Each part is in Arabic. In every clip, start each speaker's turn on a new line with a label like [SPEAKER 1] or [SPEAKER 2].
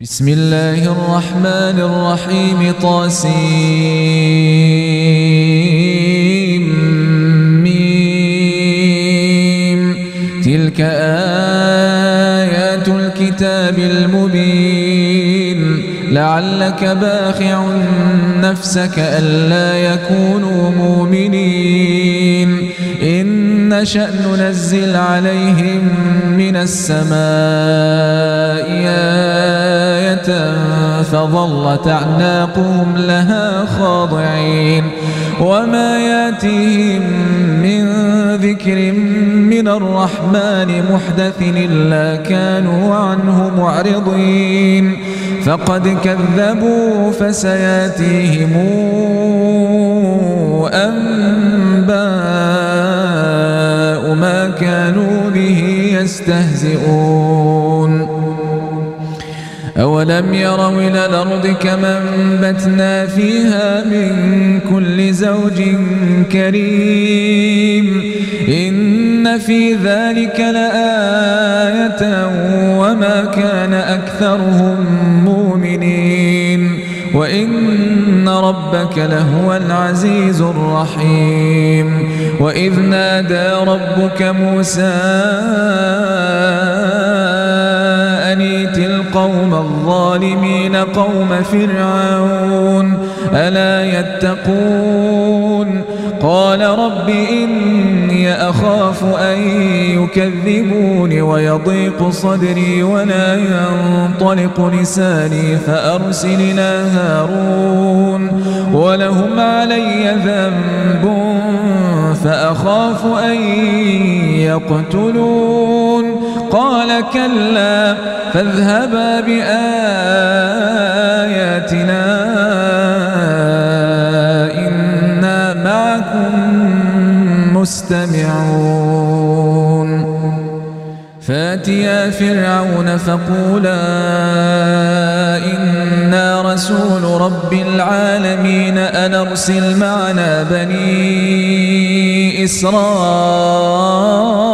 [SPEAKER 1] بسم الله الرحمن الرحيم طاسيم ميم. تلك آيات الكتاب المبين. لعلك باخع نفسك ألا يكونوا مؤمنين. إن نشأ ننزل عليهم من السماء فظلت أعناقهم لها خاضعين وما يأتيهم من ذكر من الرحمن محدث إلا كانوا عنه معرضين فقد كذبوا فسيأتيهم أنباء ما كانوا به يستهزئون أولم يروا إلى الأرض كما انبتنا فيها من كل زوج كريم إن في ذلك لآية وما كان أكثرهم مؤمنين وإن ربك لهو العزيز الرحيم وإذ نادى ربك موسى القوم الظالمين قوم فرعون ألا يتقون قال رب إني أخاف أن يكذبون ويضيق صدري ولا ينطلق لساني فأرسلنا هارون ولهم علي ذنب فأخاف أن يقتلون قال كلا فاذهبا بآياتنا إنا معكم مستمعون. فأتيا فرعون فقولا إنا رسول رب العالمين أن أرسل معنا بني إسرائيل.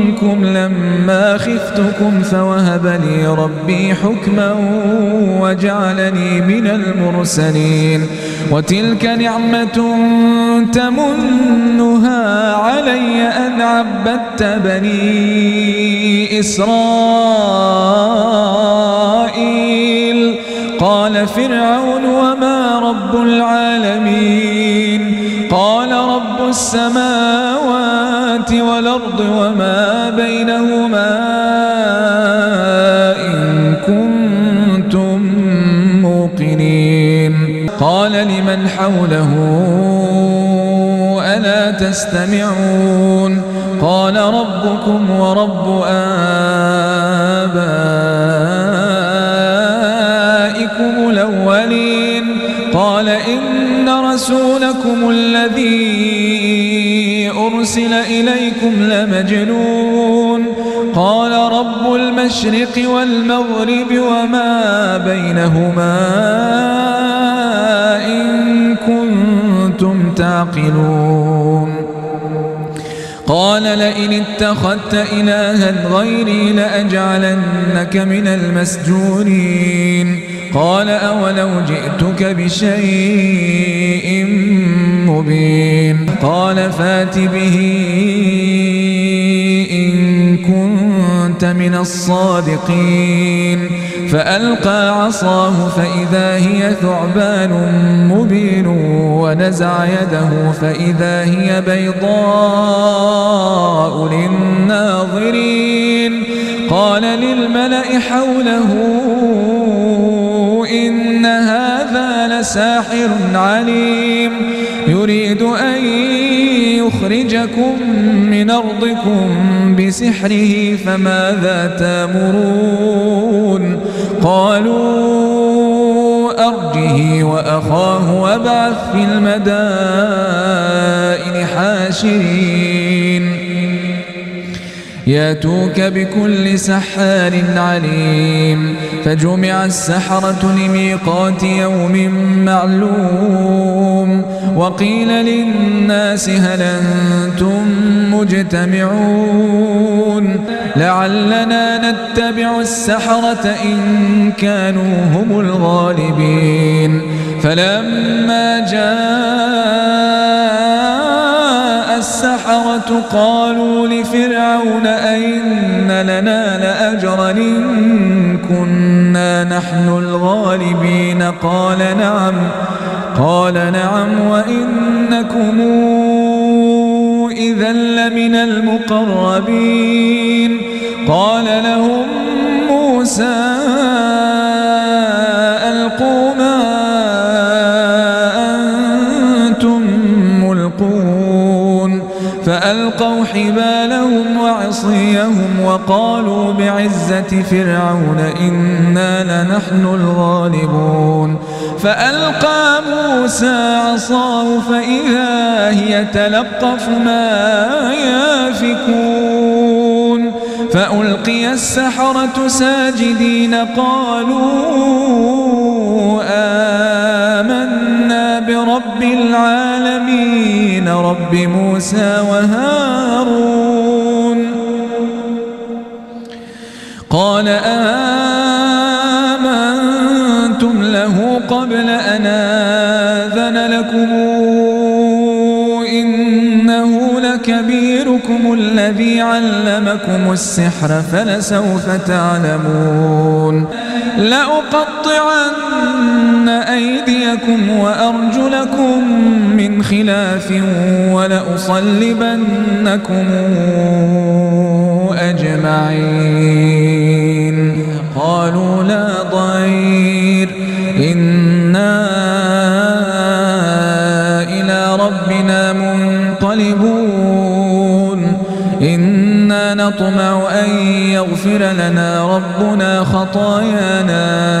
[SPEAKER 1] منكم لما خفتكم فوهب لي ربي حكما وجعلني من المرسلين وتلك نعمة تمنها علي أن عبدت بني إسرائيل. قال فرعون وما رب العالمين. قال رب السماوات والأرض وما بينهما إن كنتم موقنين. قال لمن حوله ألا تستمعون؟ قال ربكم ورب آبائكم الأولين. قال إن رسولكم الذي أرسل إليكم لمجنون. قال رب المشرق والمغرب وما بينهما إن كنتم تعقلون. قال لئن اتخذت إلها غيري لأجعلنك من المسجونين. قال أولو جئتك بشيء مبين. قال فات به إن كنت من الصادقين. فألقى عصاه فإذا هي ثعبان مبين. ونزع يده فإذا هي بيضاء للناظرين. قال للملأ حوله إن هذا لساحر عليم. يريد أن ليخرجكم من أرضكم بسحره فماذا تامرون؟ قالوا أرجه وأخاه وابعث في المدائن حاشرين. ياتوك بكل سحار عليم فجمع السحرة لميقات يوم معلوم وقيل للناس هل أنتم مجتمعون لعلنا نتبع السحرة إن كانوا هم الغالبين فلما جاء السحرة قالوا لفرعون أئن لنا لأجرا إن كنا نحن الغالبين قال نعم قال نعم وإنكم إذا لمن المقربين قال لهم موسى وعصيهم وقالوا بعزة فرعون إنا لنحن الغالبون فألقى موسى عصاه فإذا هي تلقف ما يافكون فألقي السحرة ساجدين قالوا آمنا برب العالمين رب موسى وهارون قال آمنتم له قبل أن آذن لكم إنه لكبيركم الذي علمكم السحر فلسوف تعلمون لأقطعن أيديكم وأرجلكم من خلاف ولأصلبنكم أجمعين. قالوا لا ضير. إنا إلى ربنا منقلبون. إنا نطمع أن يغفر لنا ربنا خطايانا.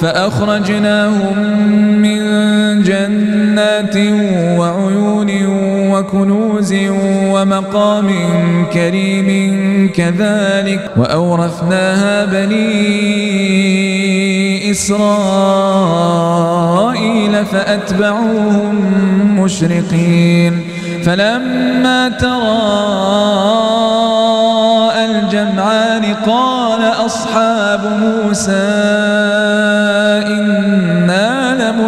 [SPEAKER 1] فأخرجناهم من جنات وعيون وكنوز ومقام كريم كذلك وأورثناها بني إسرائيل فأتبعوهم مشرقين فلما تراءى الجمعان قال أصحاب موسى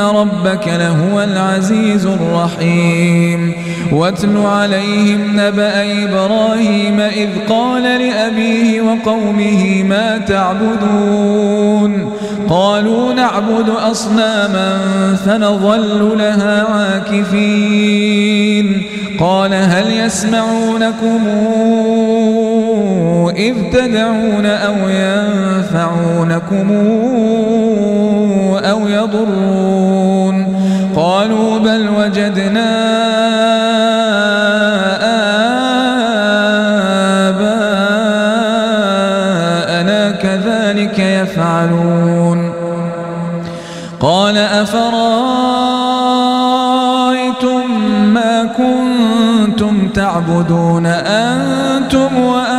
[SPEAKER 1] ربك لهو العزيز الرحيم واتل عليهم نبأ إبراهيم إذ قال لأبيه وقومه ما تعبدون قالوا نعبد أصناما فنظل لها عاكفين قال هل يسمعونكم إذ تدعون أو ينفعونكم أو يضرون قالوا بل وجدنا آباءنا كذلك يفعلون. قال أفرأيتم ما كنتم تعبدون أنتم وآباؤكم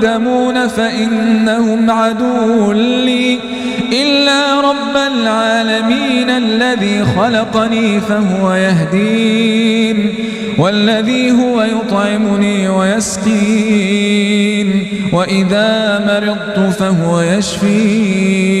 [SPEAKER 1] لقدمون فإنهم عدو لي إلا رب العالمين الذي خلقني فهو يهدين والذي هو يطعمني ويسقين وإذا مرضت فهو يشفين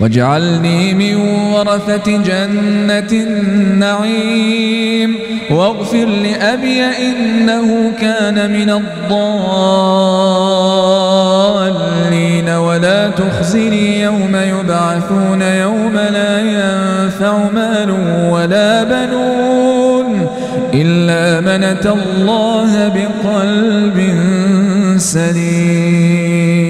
[SPEAKER 1] واجعلني من ورثة جنة النعيم. واغفر لأبي إنه كان من الضالين. ولا تخزني يوم يبعثون. يوم لا ينفع مال ولا بنون إلا من أتى الله بقلب سليم.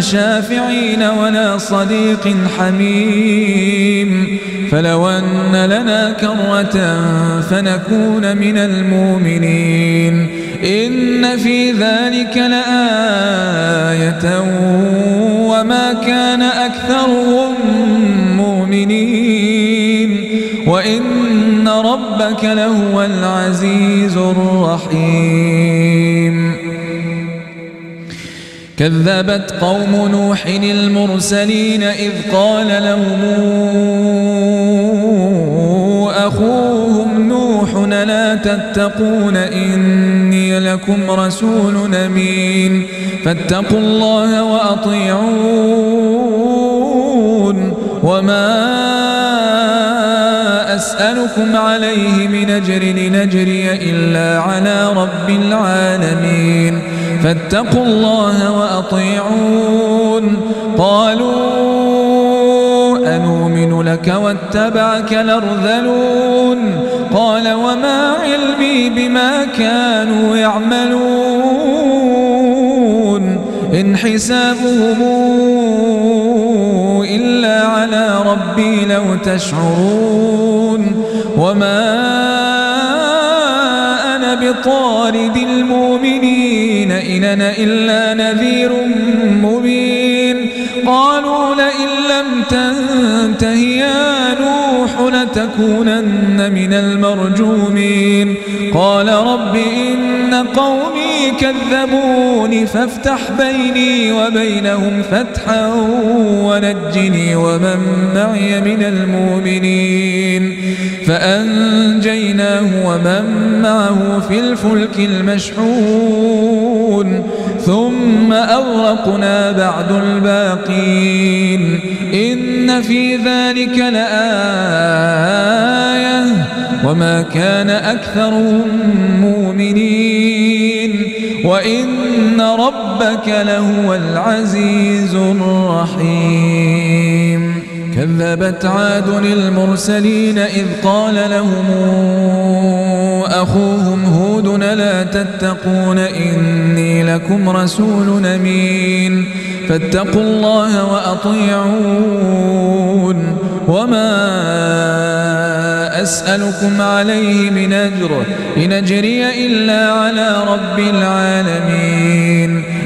[SPEAKER 1] شافعين ولا صديق حميم. فلو أن لنا كرة فنكون من المؤمنين. إن في ذلك لآية وما كان أكثرهم مؤمنين. وإن ربك لهو العزيز الرحيم. كذبت قوم نوح المرسلين إذ قال لهم أخوهم نوح لا تتقون إني لكم رسول أمين فاتقوا الله وأطيعون وما أسألكم عليه من أجر لنجري إلا على رب العالمين. فاتقوا الله وأطيعون. قالوا أنؤمن لك واتبعك الأرذلون. قال وما علمي بما كانوا يعملون. إن حسابهم إلا على ربي لو تشعرون. وما أنا بطارد المؤمنين إن أنا إلا نذير مبين قالوا لئن لم تنته يا لتكونن من المرجومين. قال رب إن قومي كذبوني فافتح بيني وبينهم فتحا ونجني ومن معي من المؤمنين. فأنجيناه ومن معه في الفلك المشحون. ثم أغرقنا بعد الباقين. إن في ذلك لآية وما كان أكثرهم مؤمنين وإن ربك لهو العزيز الرحيم. كذبت عاد المرسلين إذ قال لهم أخوهم هود لا تتقون إني لكم رسول أمين. فاتقوا الله وأطيعون. وما أسألكم عليه من أجر إن أجري إلا على رب العالمين.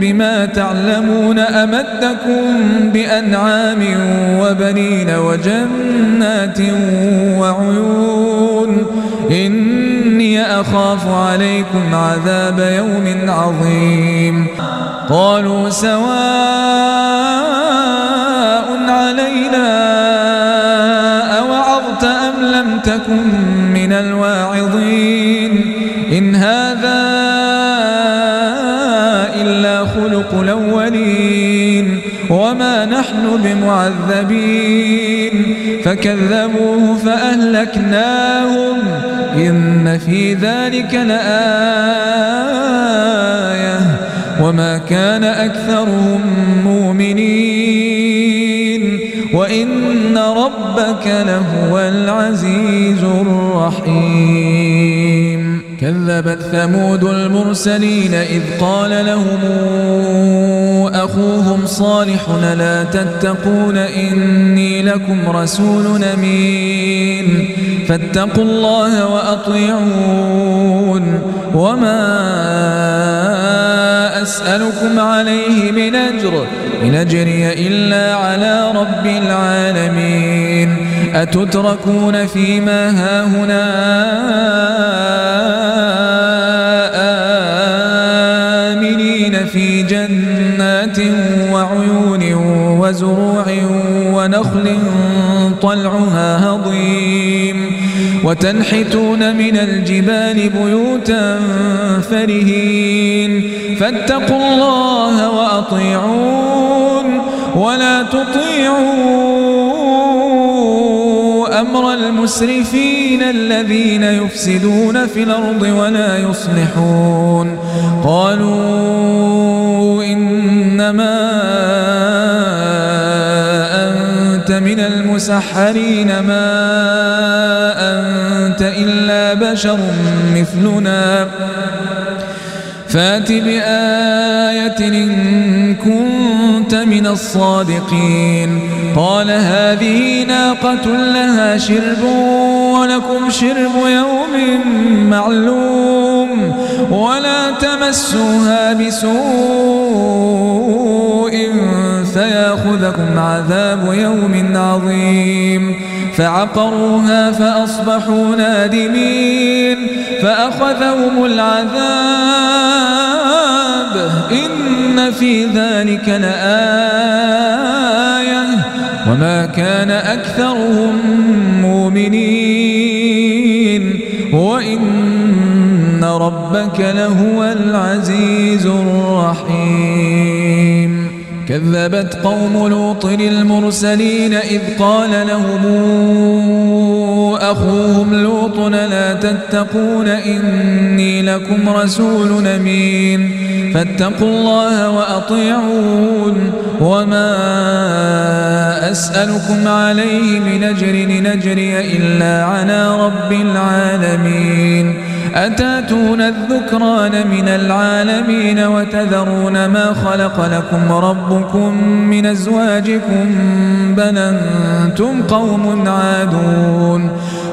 [SPEAKER 1] بما تعلمون أمدكم بأنعام وبنين وجنات وعيون إني أخاف عليكم عذاب يوم عظيم. قالوا سواء علينا أوعظت أم لم تكن نحن بمعذبين. فكذبوه فأهلكناهم. إن في ذلك لآية. وما كان أكثرهم مؤمنين. وإن ربك لهو العزيز الرحيم. كذبت ثمود المرسلين إذ قال لهم أخوهم صالح لا تتقون إني لكم رسول أمين. فاتقوا الله وأطيعون. وما أسألكم عليه من أجر إن أجري إلا على رب العالمين. أتتركون فيما هاهنا؟ آمنين في وعيون وزروع ونخل طلعها هضيم. وتنحتون من الجبال بيوتا فرهين. فاتقوا الله وأطيعون ولا تطيعوا أمر المسرفين الذين يفسدون في الأرض ولا يصلحون. قالوا إنما المسحرين ما أنت إلا بشر مثلنا. فات بآية إن كنت من الصادقين. قال هذه ناقة لها شرب ولكم شرب يوم معلوم ولا تمسوها بسوء فياخذكم عذاب يوم عظيم. فعقروها فأصبحوا نادمين. فأخذهم العذاب. إن في ذلك لآية. وما كان أكثرهم مؤمنين. وإن ربك لهو العزيز الرحيم. كذبت قوم لوط المرسلين إذ قال لهم أخوهم لوط لا تتقون إني لكم رسول أمين فاتقوا الله وأطيعون وما أسألكم عليه من أجر نجري إلا على رب العالمين أتأتون الذكران من العالمين وتذرون ما خلق لكم ربكم من أزواجكم بل أنتم قوم عادون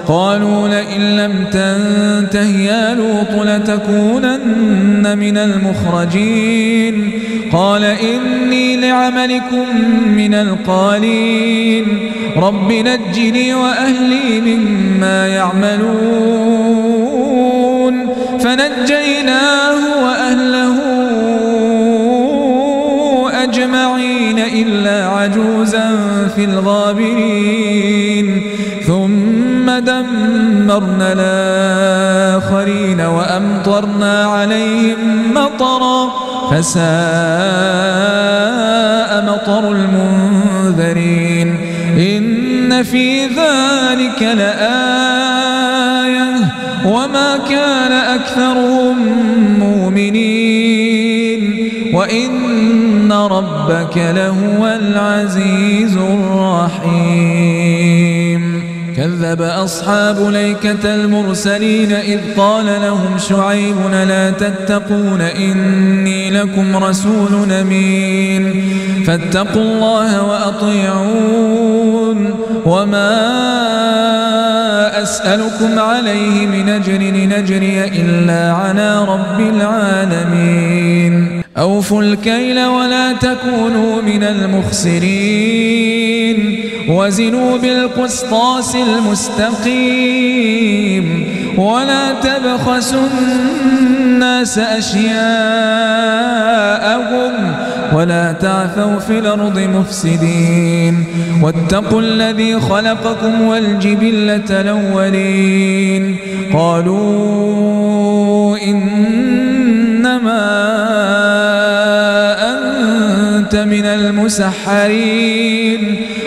[SPEAKER 1] قالوا لئن لم تنته يا لوط لتكونن من المخرجين قال إني لعملكم من القالين رب نجني وأهلي مما يعملون فنجيناه وأهله أجمعين إلا عجوزا في الغابرين. ثم دمرنا الآخرين وأمطرنا عليهم مطرا فساء مطر المنذرين. إن في ذلك لآية وما كان أكثرهم مؤمنين وإن ربك لهو العزيز الرحيم كذب أصحاب ليكة المرسلين إذ قال لهم شعيب لا تتقون؟ إني لكم رسول أمين. فاتقوا الله وأطيعون. وما أسألكم عليه من أجر نجري إلا على رب العالمين. أوفوا الكيل ولا تكونوا من المخسرين. وزنوا بالقسطاس المستقيم ولا تبخسوا الناس أشياءهم ولا تعثوا في الأرض مفسدين واتقوا الذي خلقكم والجبلة الأولين قالوا إنما أنت من المسحرين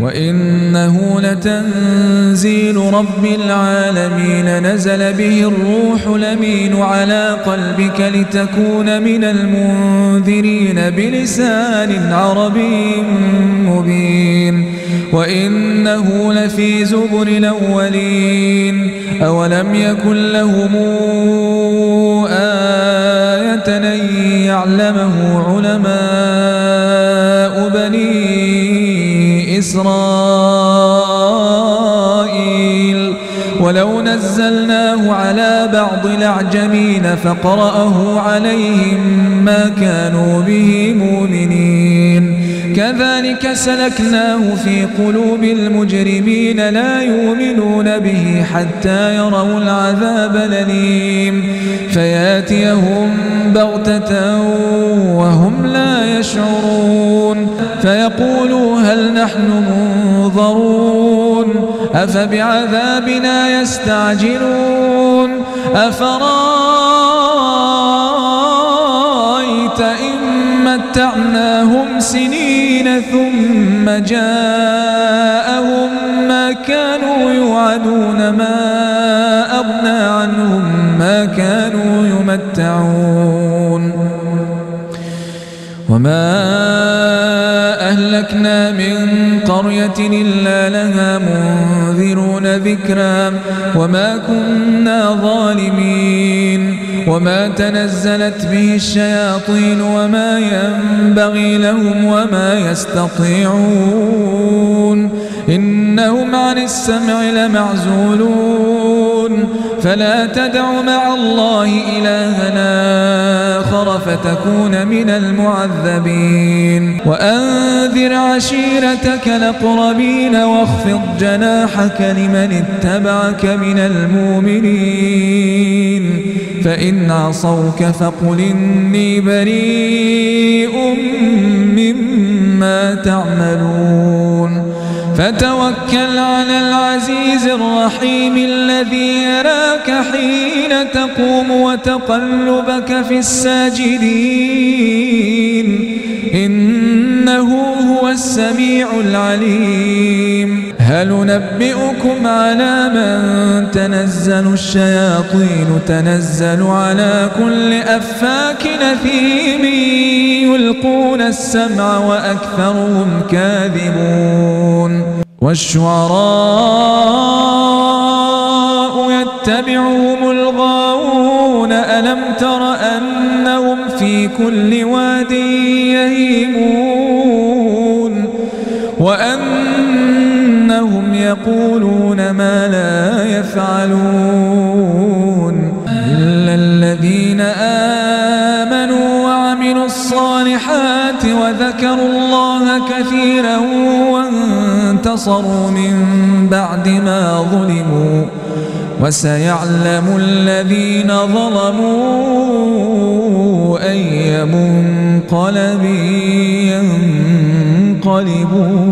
[SPEAKER 1] وإنه لتنزيل رب العالمين نزل به الروح لمين على قلبك لتكون من المنذرين بلسان عربي مبين. وإنه لفي زبر الأولين. أولم يكن لهم آية أن يعلمه علماء إسرائيل. ولو نزلناه على بعض الأعجمين فقرأه عليهم ما كانوا به مؤمنين. كذلك سلكناه في قلوب المجرمين لا يؤمنون به حتى يروا العذاب الأليم. فياتيهم بغتة وهم لا يشعرون. فيقولوا هل نحن منظرون؟ أفبعذابنا يستعجلون؟ أفرأيت إن متعناهم سنين ثم جاءهم ما كانوا يوعدون ما أغنى عنهم ما كانوا يمتعون. وما أهلكنا من قرية إلا لها منذرون ذكرا وما كنا ظالمين وما تنزلت به الشياطين وما ينبغي لهم وما يستطيعون إنهم عن السمع لمعزولون فلا تدع مع الله إلهنا آخر فتكون من المعذبين. وأنذر عشيرتك الأقربين واخفض جناحك لمن اتبعك من المؤمنين. فإن عصوك فقل إني بريء مما تعملون. فتوكل على العزيز الرحيم الذي يراك حين تقوم وتقلبك في الساجدين. إنه هو السميع العليم. هل نبئكم على من تنزل الشياطين تنزل على كل أفاك نثيم يلقون السمع وأكثرهم كاذبون. والشعراء يتبعهم الغاوون ألم تر أنهم في كل واد يهيمون؟ وأنهم يقولون ما لا يفعلون. إلا الذين آمنوا وعملوا الصالحات وذكروا الله كثيرا وانتصروا من بعد ما ظلموا وسيعلم الذين ظلموا أي منقلب ينقلبون.